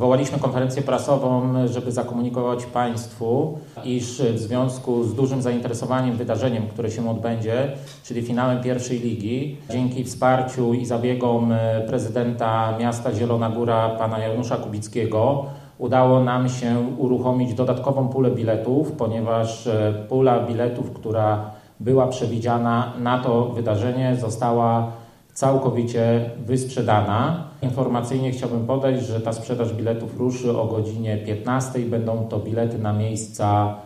Zwołaliśmy konferencję prasową, żeby zakomunikować Państwu, iż w związku z dużym zainteresowaniem wydarzeniem, które się odbędzie, czyli finałem pierwszej ligi, dzięki wsparciu i zabiegom prezydenta miasta Zielona Góra, pana Janusza Kubickiego, udało nam się uruchomić dodatkową pulę biletów, ponieważ pula biletów, która była przewidziana na to wydarzenie, została całkowicie wysprzedana. Informacyjnie chciałbym podać, że ta sprzedaż biletów ruszy o godzinie 15. Będą to bilety na miejsca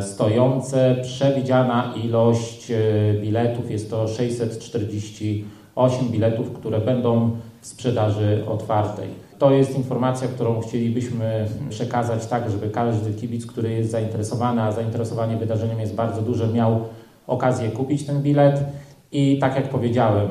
stojące. Przewidziana ilość biletów jest to 648 biletów, które będą w sprzedaży otwartej. To jest informacja, którą chcielibyśmy przekazać tak, żeby każdy kibic, który jest zainteresowany, a zainteresowanie wydarzeniem jest bardzo duże, miał okazję kupić ten bilet. I tak jak powiedziałem,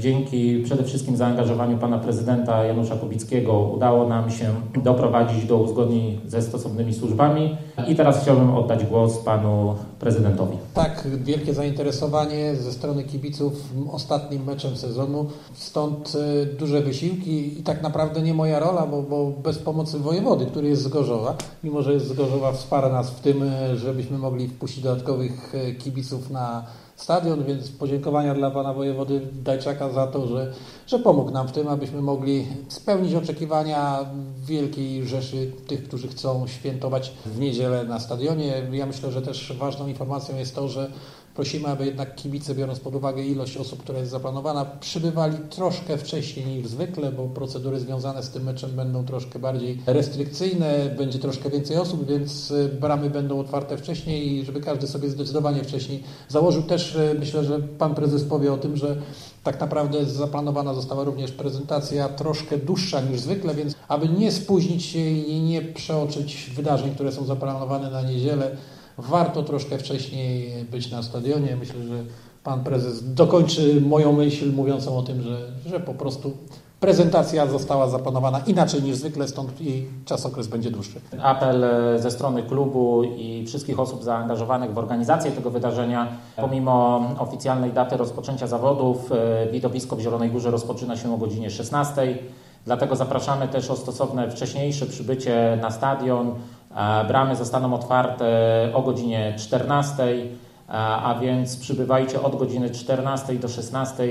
dzięki przede wszystkim zaangażowaniu pana prezydenta Janusza Kubickiego udało nam się doprowadzić do uzgodnień ze stosownymi służbami. I teraz chciałbym oddać głos panu prezydentowi. Tak, wielkie zainteresowanie ze strony kibiców ostatnim meczem sezonu, stąd duże wysiłki i tak naprawdę nie moja rola, bo, bo bez pomocy wojewody, który jest z Gorzowa, mimo że jest z Gorzowa, wspiera nas w tym, żebyśmy mogli wpuścić dodatkowych kibiców na stadion, więc podziękowania dla pana wojewody Dajczaka za to, że, że pomógł nam w tym, abyśmy mogli spełnić oczekiwania wielkiej rzeszy tych, którzy chcą świętować w niedzielę na stadionie. Ja myślę, że też ważną informacją jest to, że prosimy, aby jednak kibice, biorąc pod uwagę ilość osób, która jest zaplanowana, przybywali troszkę wcześniej niż zwykle, bo procedury związane z tym meczem będą troszkę bardziej restrykcyjne, będzie troszkę więcej osób, więc bramy będą otwarte wcześniej i żeby każdy sobie zdecydowanie wcześniej założył. Też myślę, że pan prezes powie o tym, że tak naprawdę zaplanowana została również prezentacja troszkę dłuższa niż zwykle, więc aby nie spóźnić się i nie przeoczyć wydarzeń, które są zaplanowane na niedzielę, warto troszkę wcześniej być na stadionie. Myślę, że pan prezes dokończy moją myśl mówiącą o tym, że, że po prostu prezentacja została zaplanowana inaczej niż zwykle, stąd jej czasokres będzie dłuższy. Apel ze strony klubu i wszystkich osób zaangażowanych w organizację tego wydarzenia. Pomimo oficjalnej daty rozpoczęcia zawodów, widowisko w Zielonej Górze rozpoczyna się o godzinie 16. Dlatego zapraszamy też o stosowne wcześniejsze przybycie na stadion. Bramy zostaną otwarte o godzinie 14, a więc przybywajcie od godziny 14 do 16,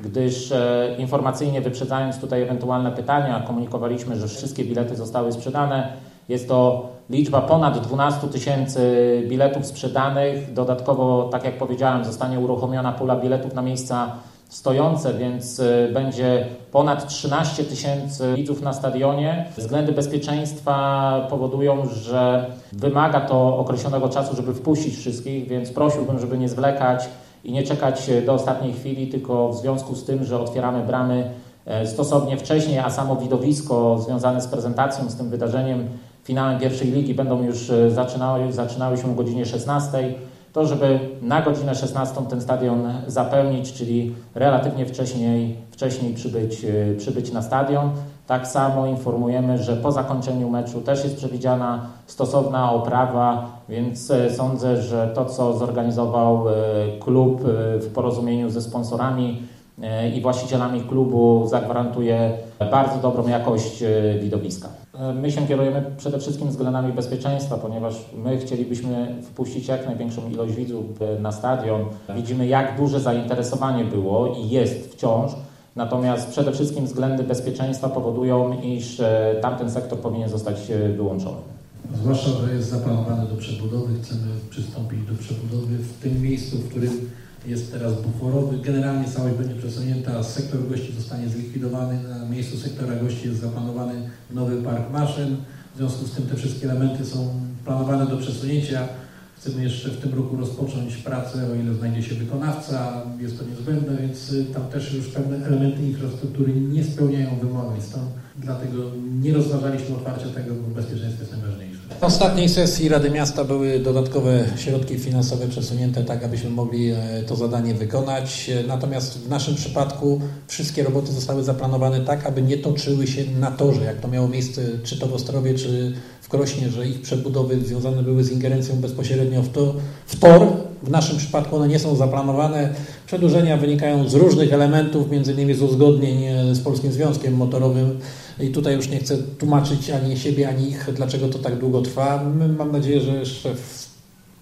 gdyż informacyjnie wyprzedzając tutaj ewentualne pytania, komunikowaliśmy, że wszystkie bilety zostały sprzedane. Jest to liczba ponad 12 tysięcy biletów sprzedanych. Dodatkowo, tak jak powiedziałem, zostanie uruchomiona pula biletów na miejsca stojące, więc będzie ponad 13 tysięcy widzów na stadionie. Względy bezpieczeństwa powodują, że wymaga to określonego czasu, żeby wpuścić wszystkich, więc prosiłbym, żeby nie zwlekać i nie czekać do ostatniej chwili, tylko w związku z tym, że otwieramy bramy stosownie wcześniej, a samo widowisko związane z prezentacją, z tym wydarzeniem, finałem pierwszej ligi będą już zaczynały, zaczynały się o godzinie 16 to żeby na godzinę 16 ten stadion zapełnić, czyli relatywnie wcześniej, wcześniej przybyć, przybyć na stadion. Tak samo informujemy, że po zakończeniu meczu też jest przewidziana stosowna oprawa, więc sądzę, że to, co zorganizował klub w porozumieniu ze sponsorami i właścicielami klubu, zagwarantuje bardzo dobrą jakość widowiska. My się kierujemy przede wszystkim względami bezpieczeństwa, ponieważ my chcielibyśmy wpuścić jak największą ilość widzów na stadion. Widzimy, jak duże zainteresowanie było i jest wciąż. Natomiast przede wszystkim względy bezpieczeństwa powodują, iż tamten sektor powinien zostać wyłączony. Zwłaszcza, że jest zaplanowany do przebudowy. Chcemy przystąpić do przebudowy w tym miejscu, w którym jest teraz buforowy. Generalnie całość będzie przesunięta, sektor gości zostanie zlikwidowany. Na miejscu sektora gości jest zaplanowany nowy park maszyn. W związku z tym te wszystkie elementy są planowane do przesunięcia. Chcemy jeszcze w tym roku rozpocząć pracę, o ile znajdzie się wykonawca, jest to niezbędne, więc tam też już pewne elementy infrastruktury nie spełniają wymagań. Stąd dlatego nie rozważaliśmy otwarcia tego, bo bezpieczeństwo jest najważniejsze. W ostatniej sesji Rady Miasta były dodatkowe środki finansowe przesunięte tak, abyśmy mogli to zadanie wykonać. Natomiast w naszym przypadku wszystkie roboty zostały zaplanowane tak, aby nie toczyły się na torze, jak to miało miejsce czy to w Ostrowie, czy Krośnie, że ich przebudowy związane były z ingerencją bezpośrednio w, to, w tor, W naszym przypadku one nie są zaplanowane. Przedłużenia wynikają z różnych elementów, między innymi z uzgodnień z Polskim Związkiem Motorowym i tutaj już nie chcę tłumaczyć ani siebie, ani ich, dlaczego to tak długo trwa. My, mam nadzieję, że jeszcze w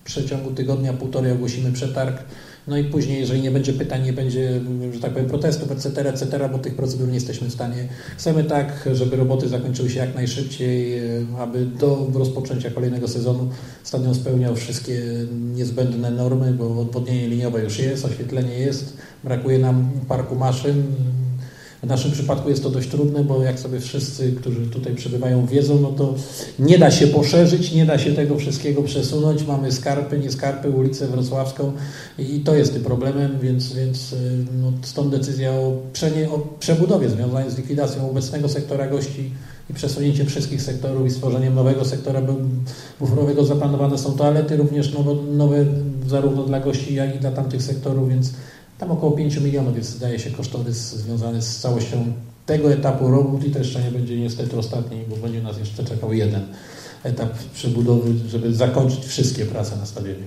przeciągu tygodnia, półtorej ogłosimy przetarg. No i później, jeżeli nie będzie pytań, nie będzie, że tak powiem, protestów, etc., etc., bo tych procedur nie jesteśmy w stanie. Chcemy tak, żeby roboty zakończyły się jak najszybciej, aby do rozpoczęcia kolejnego sezonu stadion spełniał wszystkie niezbędne normy, bo odwodnienie liniowe już jest, oświetlenie jest, brakuje nam parku maszyn, w naszym przypadku jest to dość trudne, bo jak sobie wszyscy, którzy tutaj przebywają, wiedzą, no to nie da się poszerzyć, nie da się tego wszystkiego przesunąć. Mamy skarpy, nie skarpy, ulicę Wrocławską i to jest tym problemem, więc, więc y, no, stąd decyzja o, przenie, o przebudowie związanej z likwidacją obecnego sektora gości i przesunięciem wszystkich sektorów i stworzeniem nowego sektora buforowego. Zaplanowane są toalety również nowe, nowe zarówno dla gości, jak i dla tamtych sektorów, więc tam około 5 milionów jest, zdaje się, kosztorys związany z całością tego etapu robót i to jeszcze nie będzie niestety ostatni, bo będzie nas jeszcze czekał jeden etap przebudowy, żeby zakończyć wszystkie prace na stadionie.